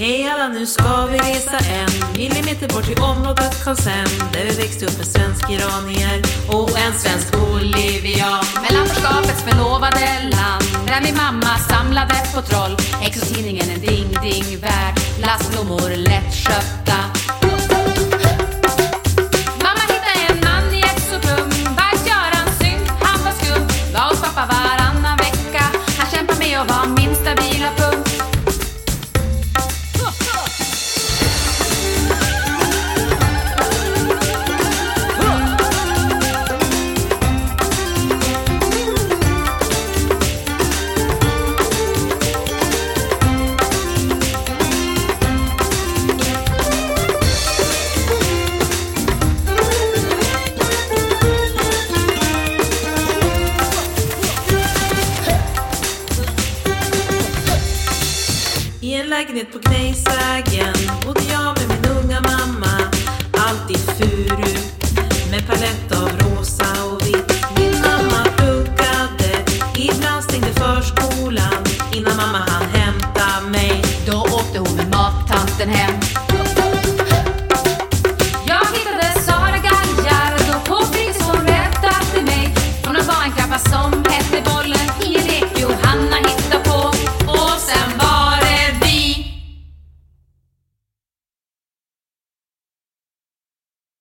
Hej alla, nu ska vi resa en millimeter bort till området Konsen där vi växte upp med svensk-iranier och en svensk Olivia. Mellanförskapets förlovade land där min mamma samlade på troll. Exotidningen en ding-ding-värld, lastblommor I en lägenhet på Gnejsvägen bodde jag med min unga mamma. Alltid furu med palett av rosa och vitt. Min mamma pluggade, ibland stängde förskolan innan mamma hann hämta mig. Då åkte hon med mattanten hem.